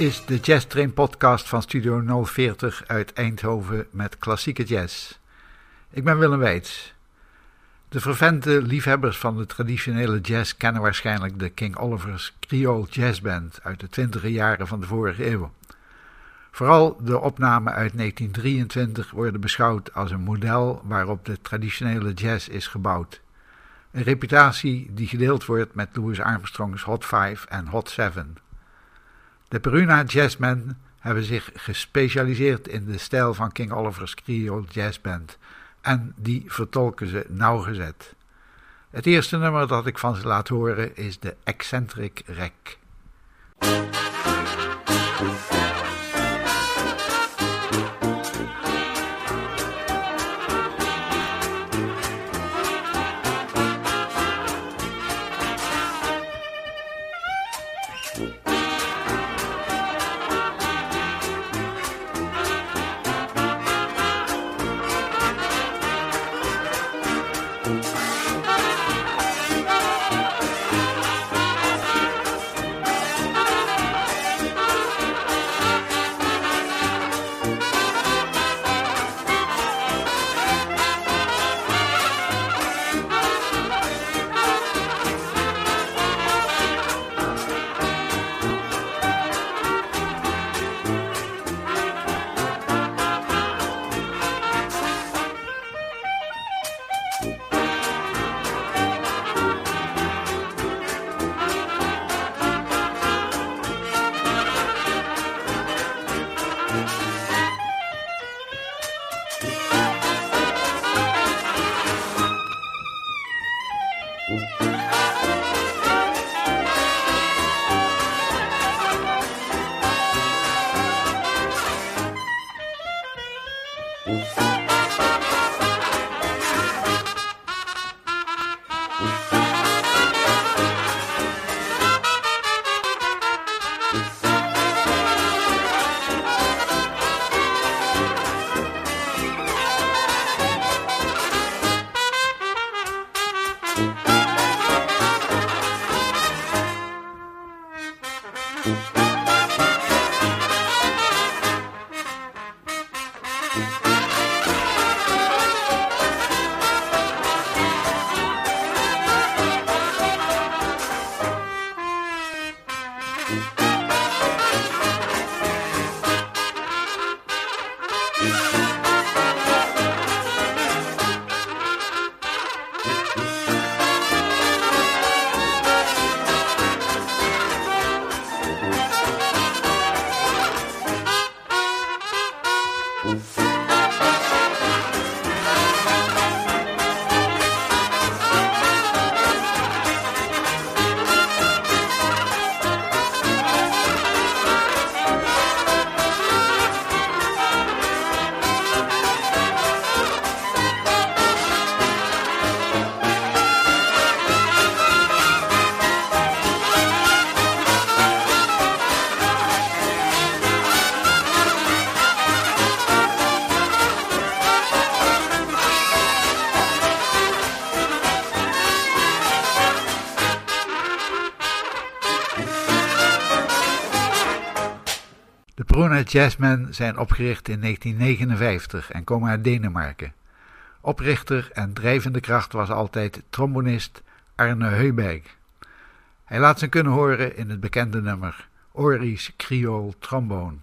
Is de Jazz Train podcast van Studio 040 uit Eindhoven met klassieke jazz. Ik ben Willem Weits. De fervente liefhebbers van de traditionele jazz kennen waarschijnlijk de King Oliver's Creole Jazz Band uit de twintige jaren van de vorige eeuw. Vooral de opnamen uit 1923 worden beschouwd als een model waarop de traditionele jazz is gebouwd. Een reputatie die gedeeld wordt met Louis Armstrong's Hot 5 en Hot 7. De Peruna Jazzmen hebben zich gespecialiseerd in de stijl van King Oliver's Creole Jazz Band en die vertolken ze nauwgezet. Het eerste nummer dat ik van ze laat horen is de Eccentric Rek. Bye. Jazzmen zijn opgericht in 1959 en komen uit Denemarken. Oprichter en drijvende kracht was altijd trombonist Arne Heuberg. Hij laat zijn kunnen horen in het bekende nummer Ori's Creole Trombone.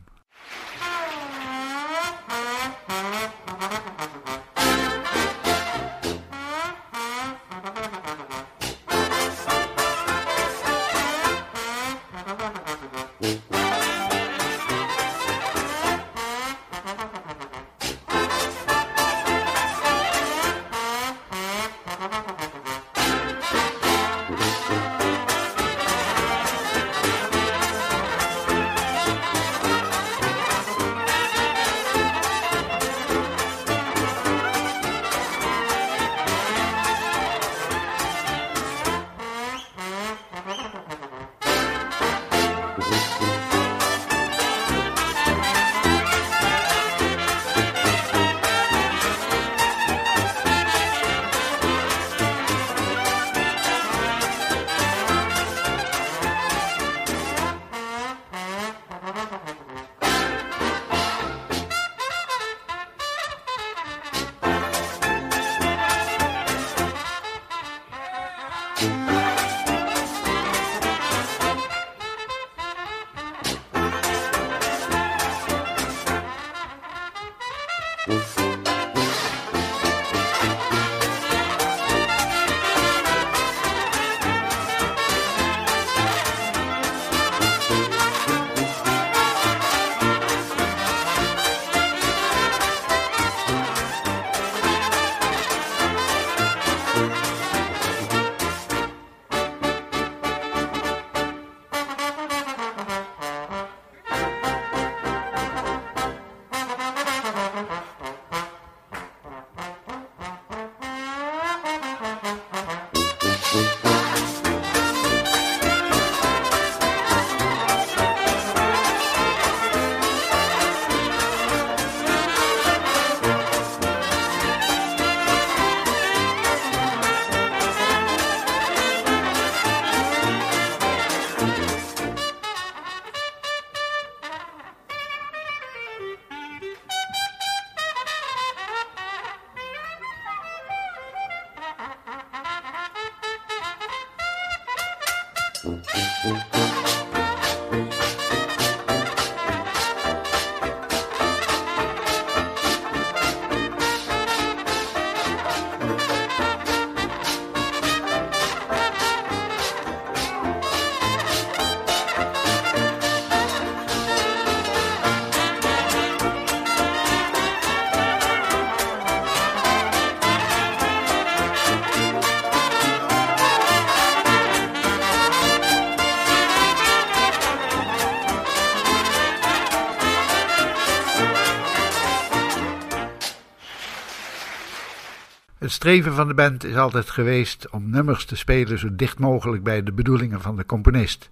Streven van de band is altijd geweest om nummers te spelen zo dicht mogelijk bij de bedoelingen van de componist.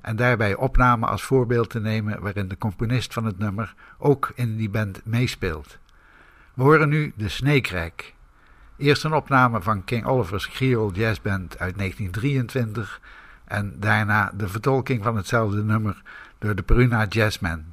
En daarbij opnamen als voorbeeld te nemen waarin de componist van het nummer ook in die band meespeelt. We horen nu de Sneekrijk. Eerst een opname van King Oliver's Creole Jazz Band uit 1923 en daarna de vertolking van hetzelfde nummer door de Bruna Jazzmen.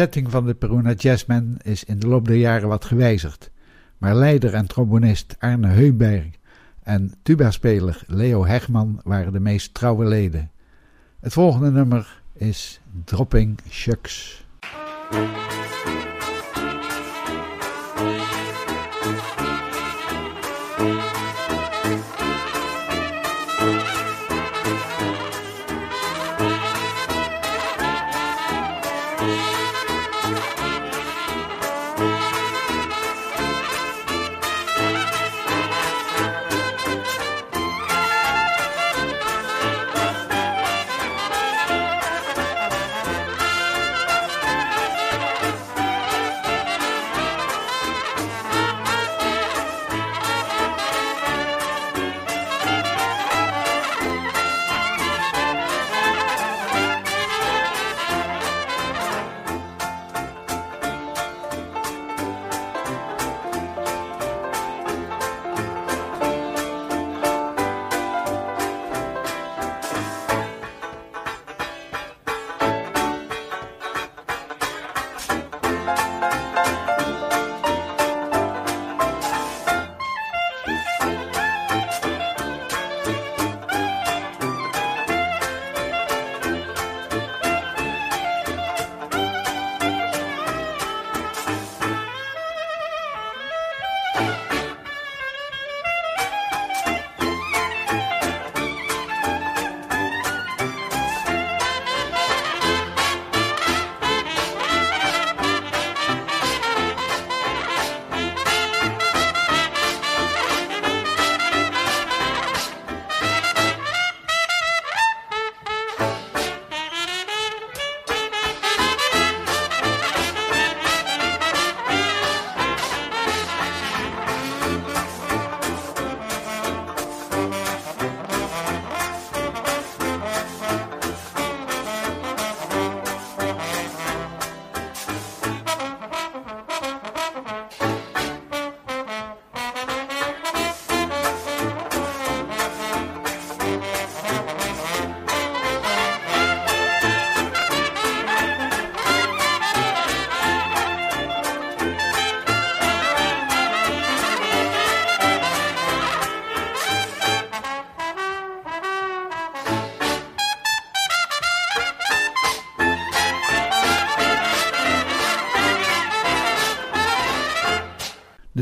Bezetting van de Peruna Jazzmen is in de loop der jaren wat gewijzigd, maar leider en trombonist Arne Heuberg en tubaspeler Leo Hegman waren de meest trouwe leden. Het volgende nummer is Dropping Shucks.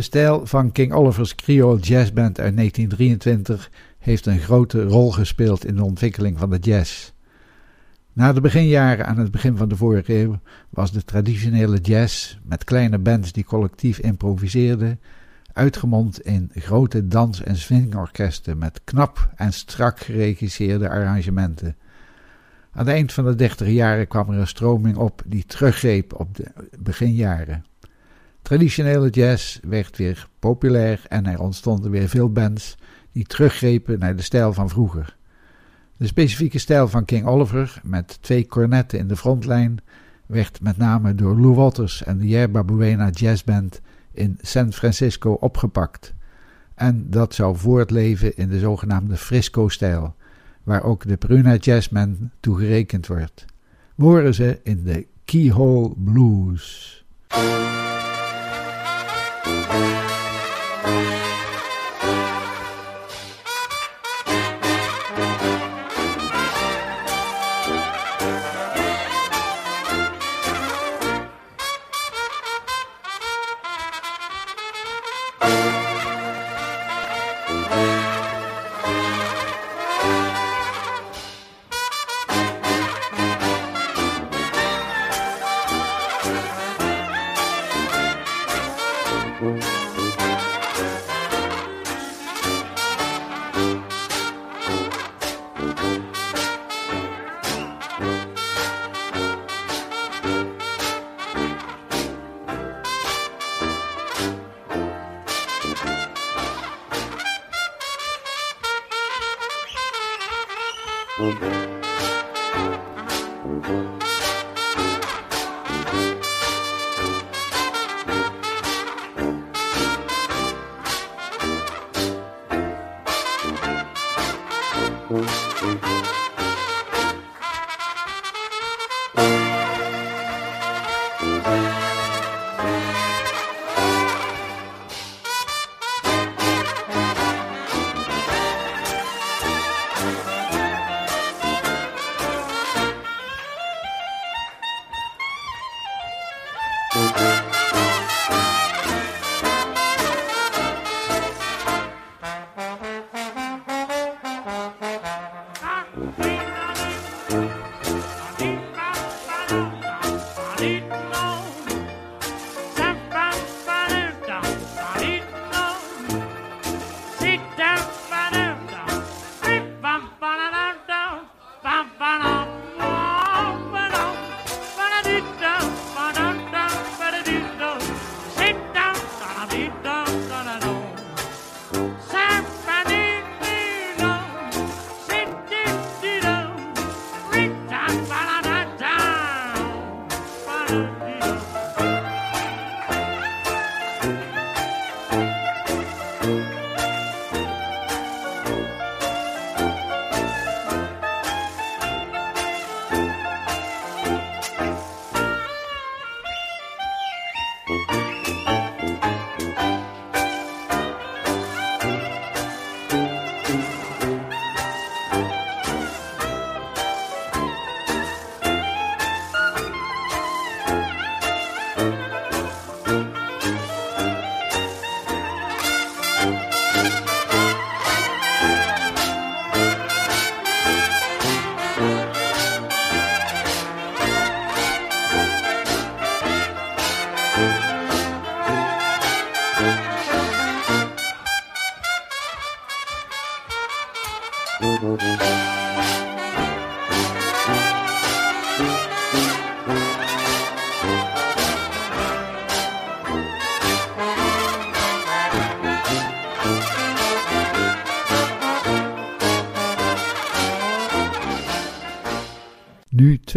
Stijl van King Oliver's Creole Jazz Band uit 1923 heeft een grote rol gespeeld in de ontwikkeling van de jazz. Na de beginjaren aan het begin van de vorige eeuw was de traditionele jazz, met kleine bands die collectief improviseerden, uitgemond in grote dans- en swingorkesten met knap en strak geregisseerde arrangementen. Aan het eind van de dertig jaren kwam er een stroming op die teruggreep op de beginjaren. Traditionele jazz werd weer populair en er ontstonden weer veel bands die teruggrepen naar de stijl van vroeger. De specifieke stijl van King Oliver, met twee cornetten in de frontlijn, werd met name door Lou Waters en de Yerba Buena Jazz Band in San Francisco opgepakt. En dat zou voortleven in de zogenaamde Frisco-stijl, waar ook de Bruna Jazzman toe gerekend wordt. Horen ze in de Keyhole Blues. Nu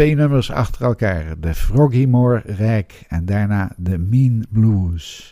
twee nummers achter elkaar: de Froggy Rijk en daarna de Mean Blues.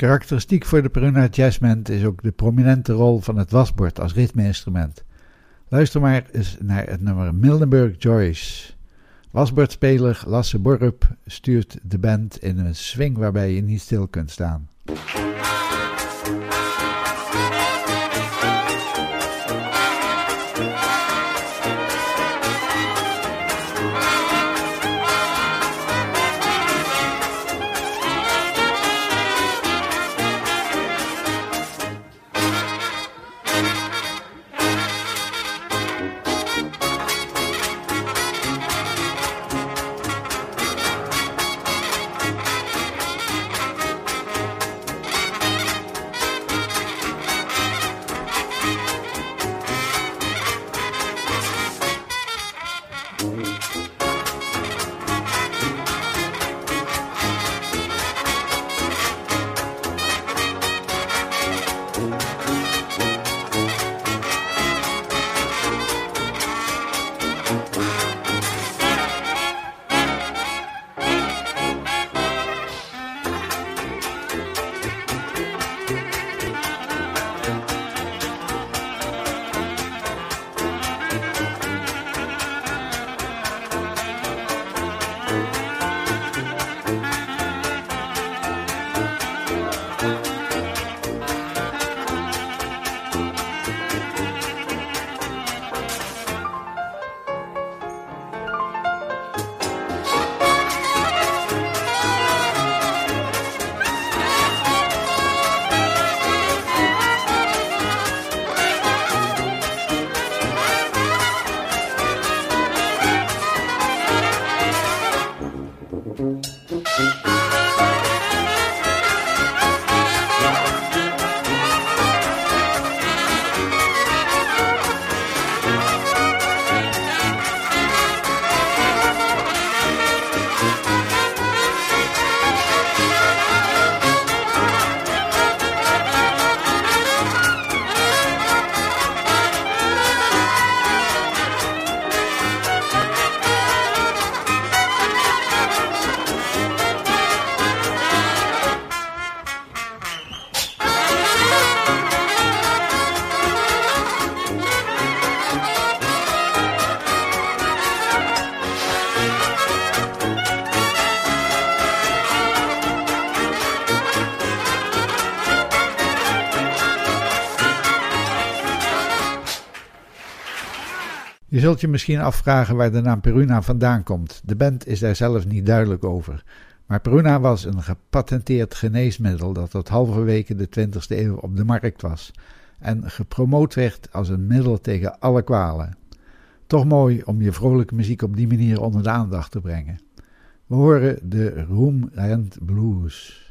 Karakteristiek voor de Peruna Jazzband is ook de prominente rol van het wasbord als ritmeinstrument. Luister maar eens naar het nummer Mildenburg Joyce. Wasbordspeler Lasse Borrup stuurt de band in een swing waarbij je niet stil kunt staan. Je zult je misschien afvragen waar de naam Peruna vandaan komt. De band is daar zelf niet duidelijk over. Maar Peruna was een gepatenteerd geneesmiddel dat tot halverwege de 20e eeuw op de markt was en gepromoot werd als een middel tegen alle kwalen. Toch mooi om je vrolijke muziek op die manier onder de aandacht te brengen. We horen de Room and Blues.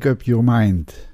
Make up your mind.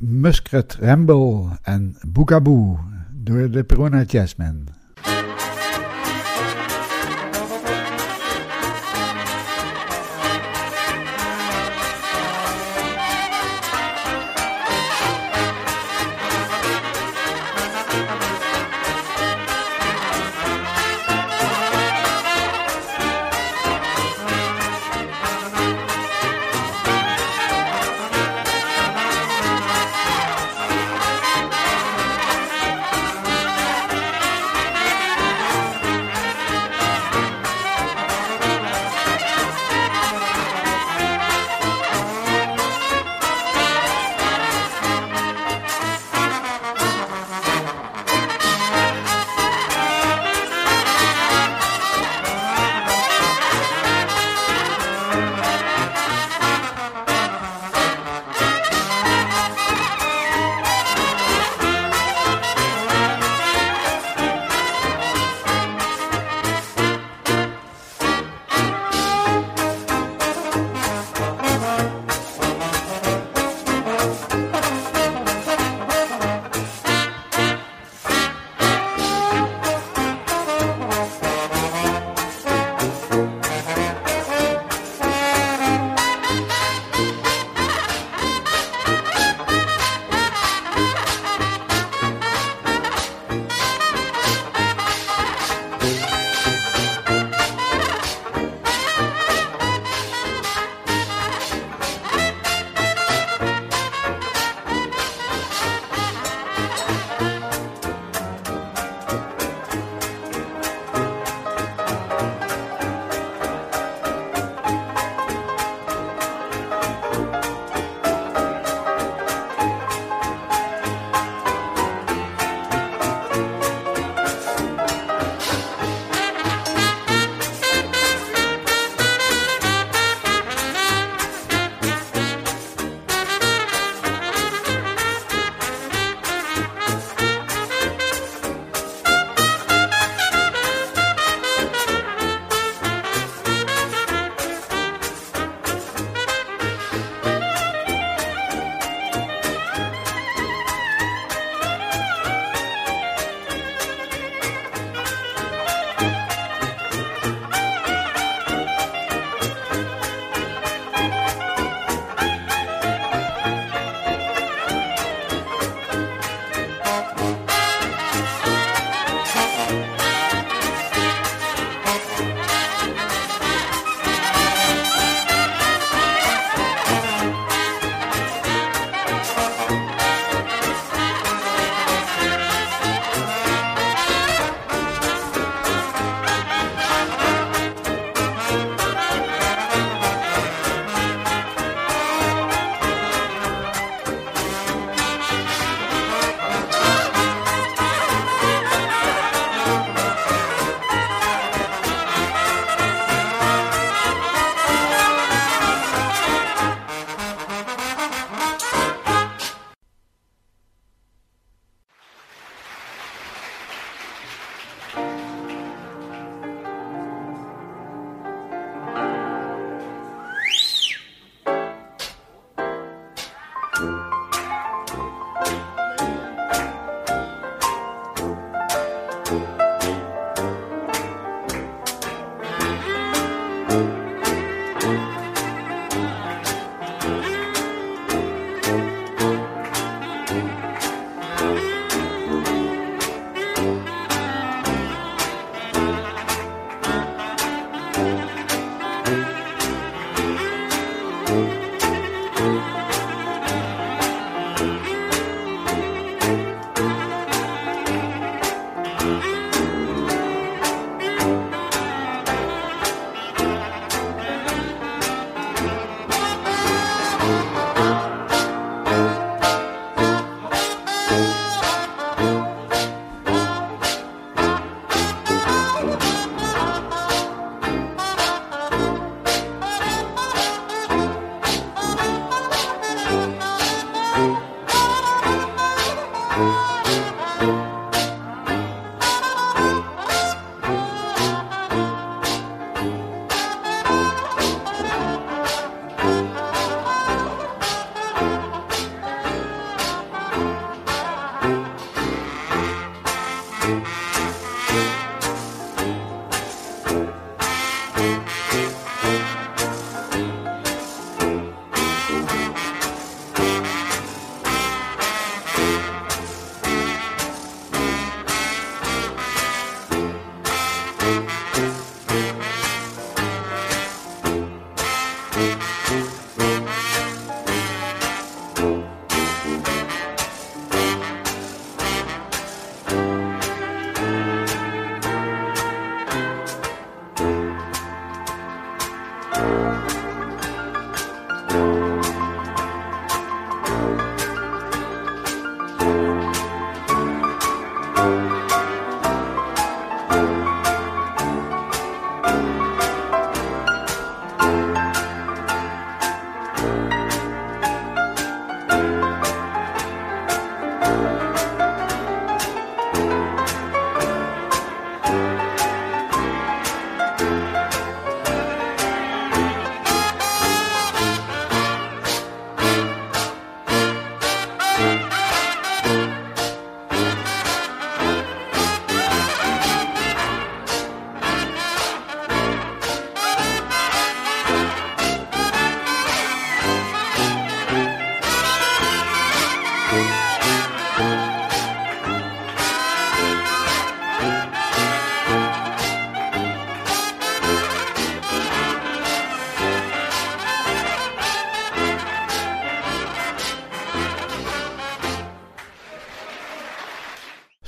Muskrat Ramble en Boogaboo door de Perona.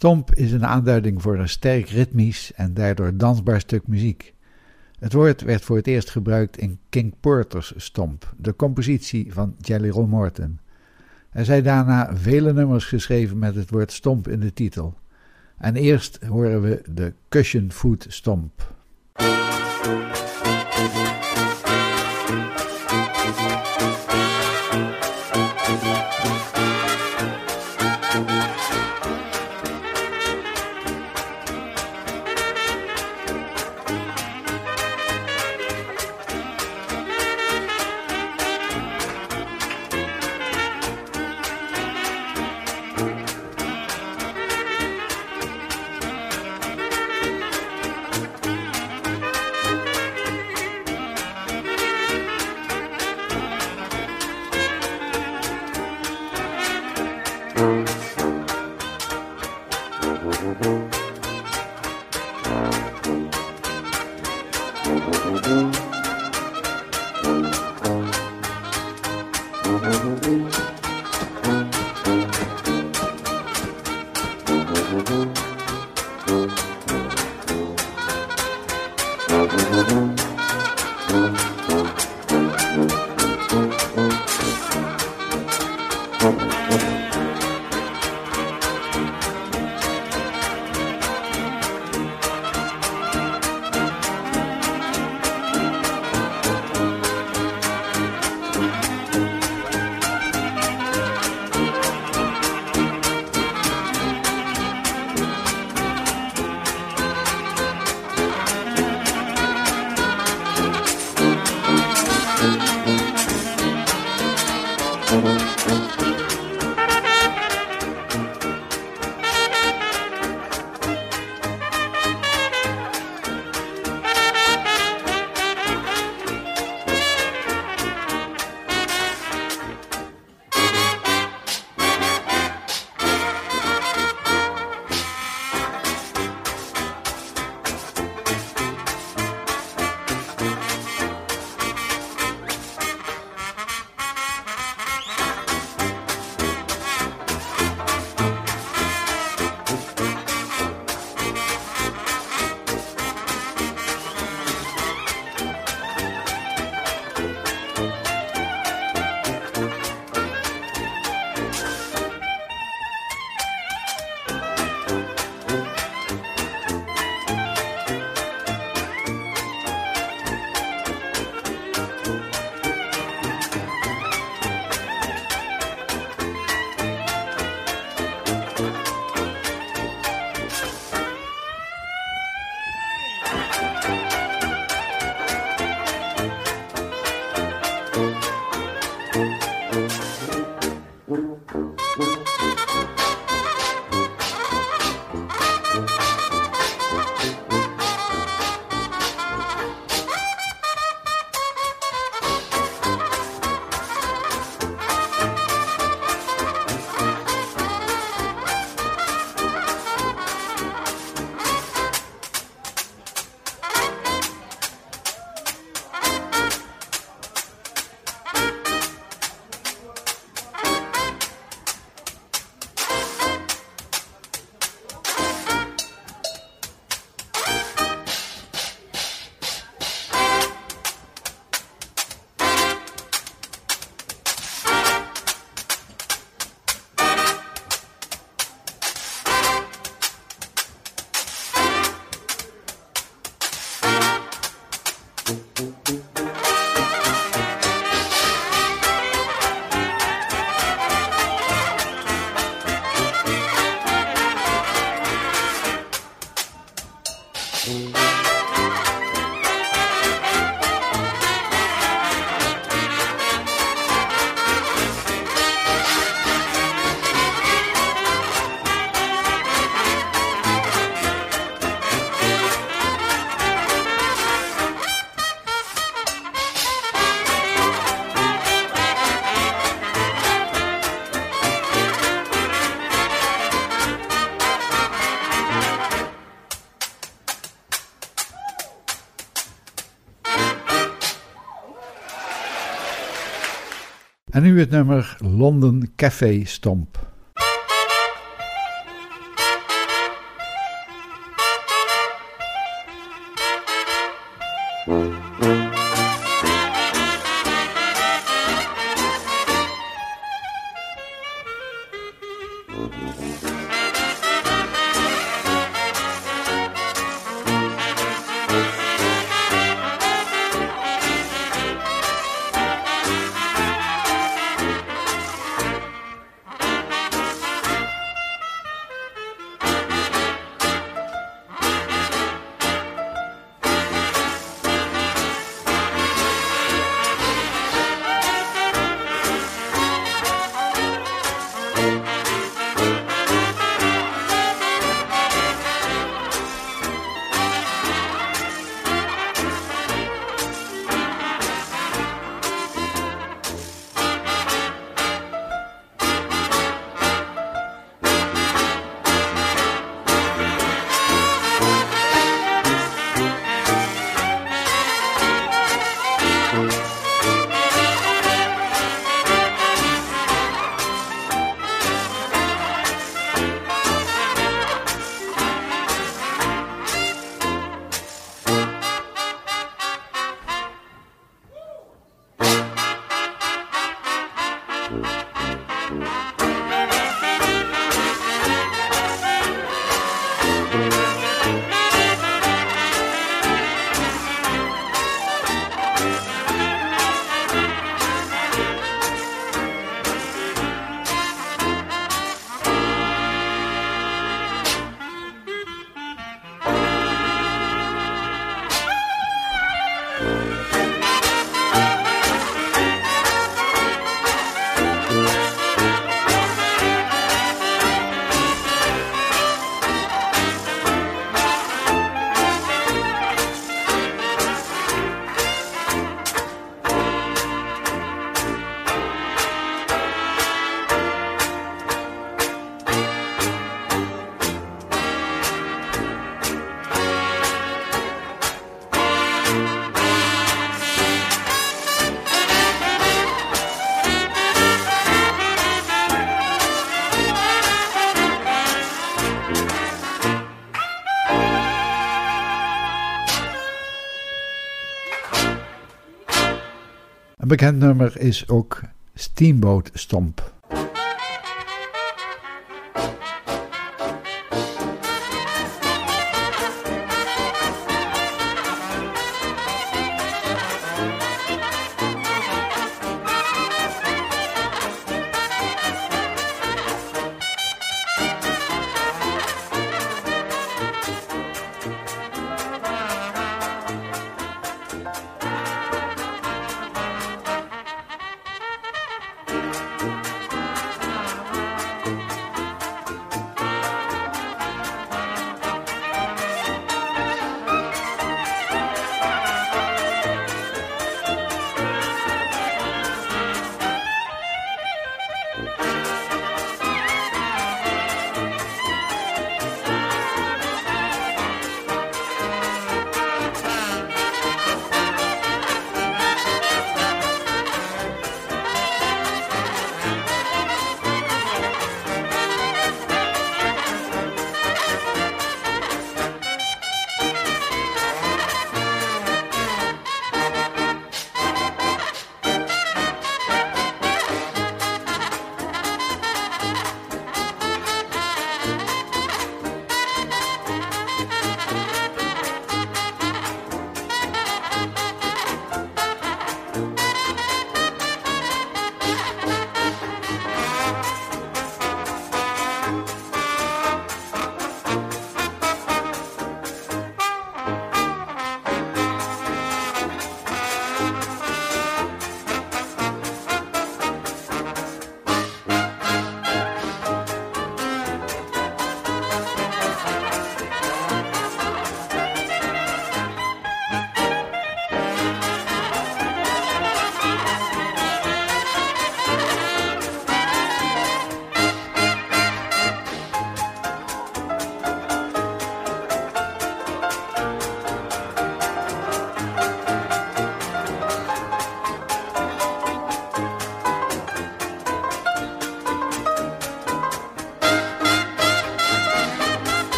Stomp is een aanduiding voor een sterk ritmisch en daardoor dansbaar stuk muziek. Het woord werd voor het eerst gebruikt in King Porter's Stomp, de compositie van Jelly Roll Morton. Er zijn daarna vele nummers geschreven met het woord stomp in de titel. En eerst horen we de Cushion Foot Stomp. En nu het nummer London Café Stomp. Bekend nummer is ook Steamboat Stomp.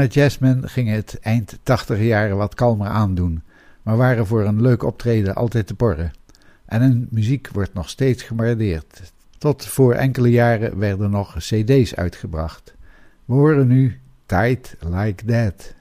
Bruna Jasmine ging het eind 80 jaren wat kalmer aandoen, maar waren voor een leuk optreden altijd te porren. En hun muziek wordt nog steeds gewaardeerd. Tot voor enkele jaren werden nog CD's uitgebracht. We horen nu Tight Like That.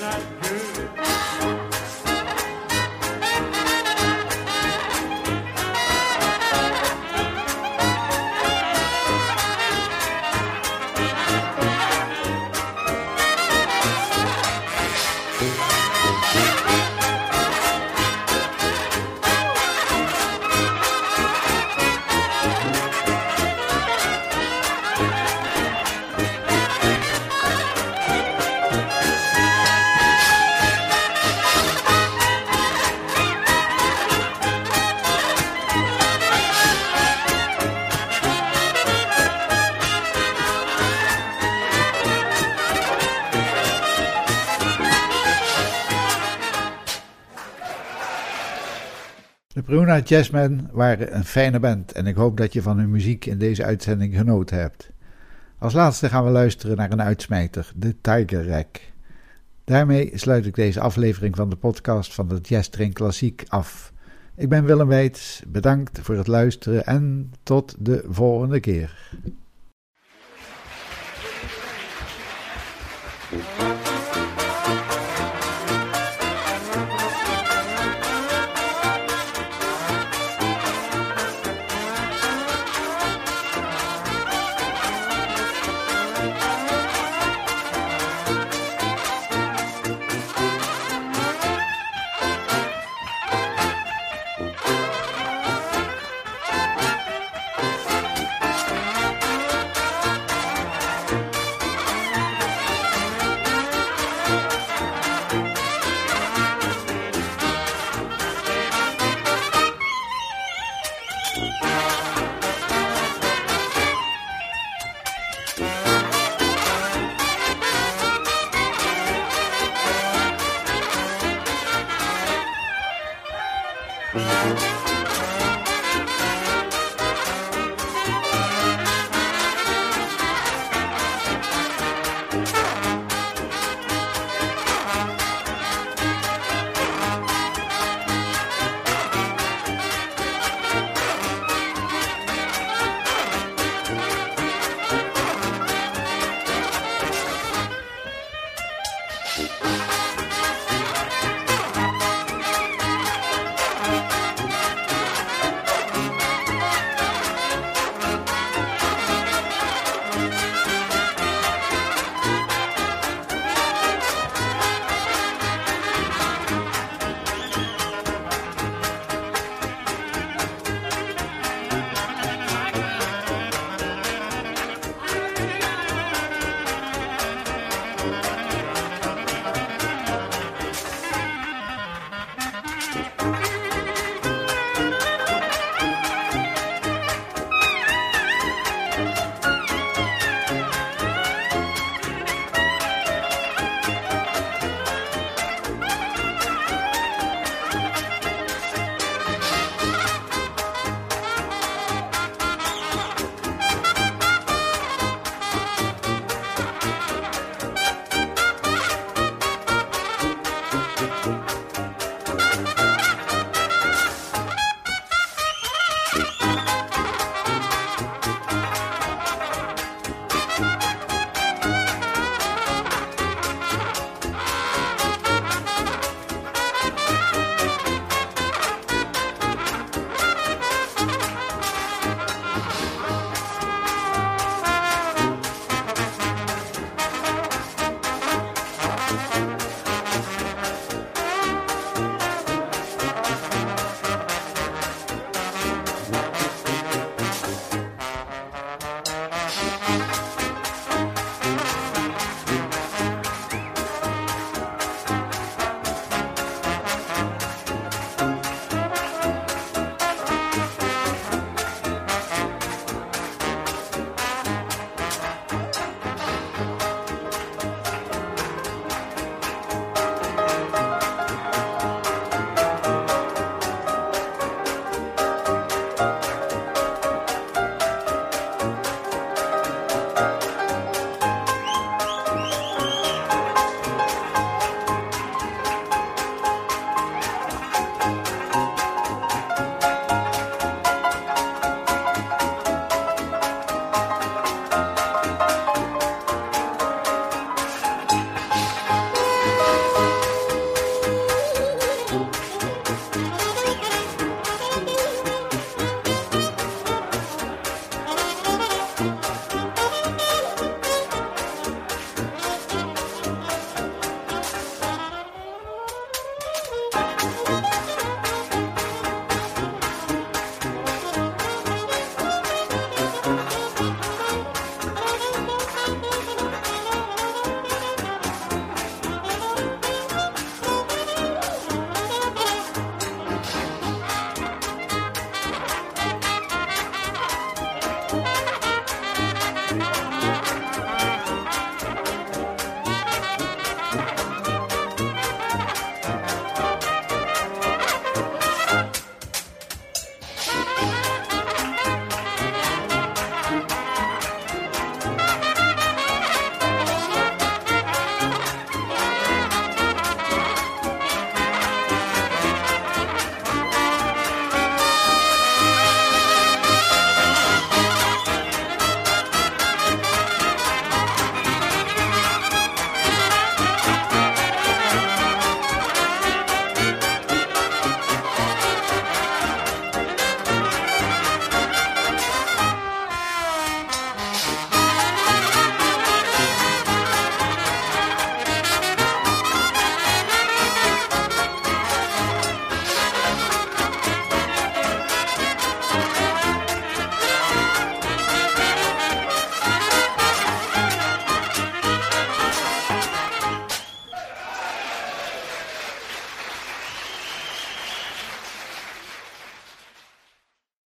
not good. Bruna Jazzmen waren een fijne band en ik hoop dat je van hun muziek in deze uitzending genoten hebt. Als laatste gaan we luisteren naar een uitsmijter, de Tiger Rack. Daarmee sluit ik deze aflevering van de podcast van de Jazz Klassiek af. Ik ben Willem Weits, bedankt voor het luisteren en tot de volgende keer.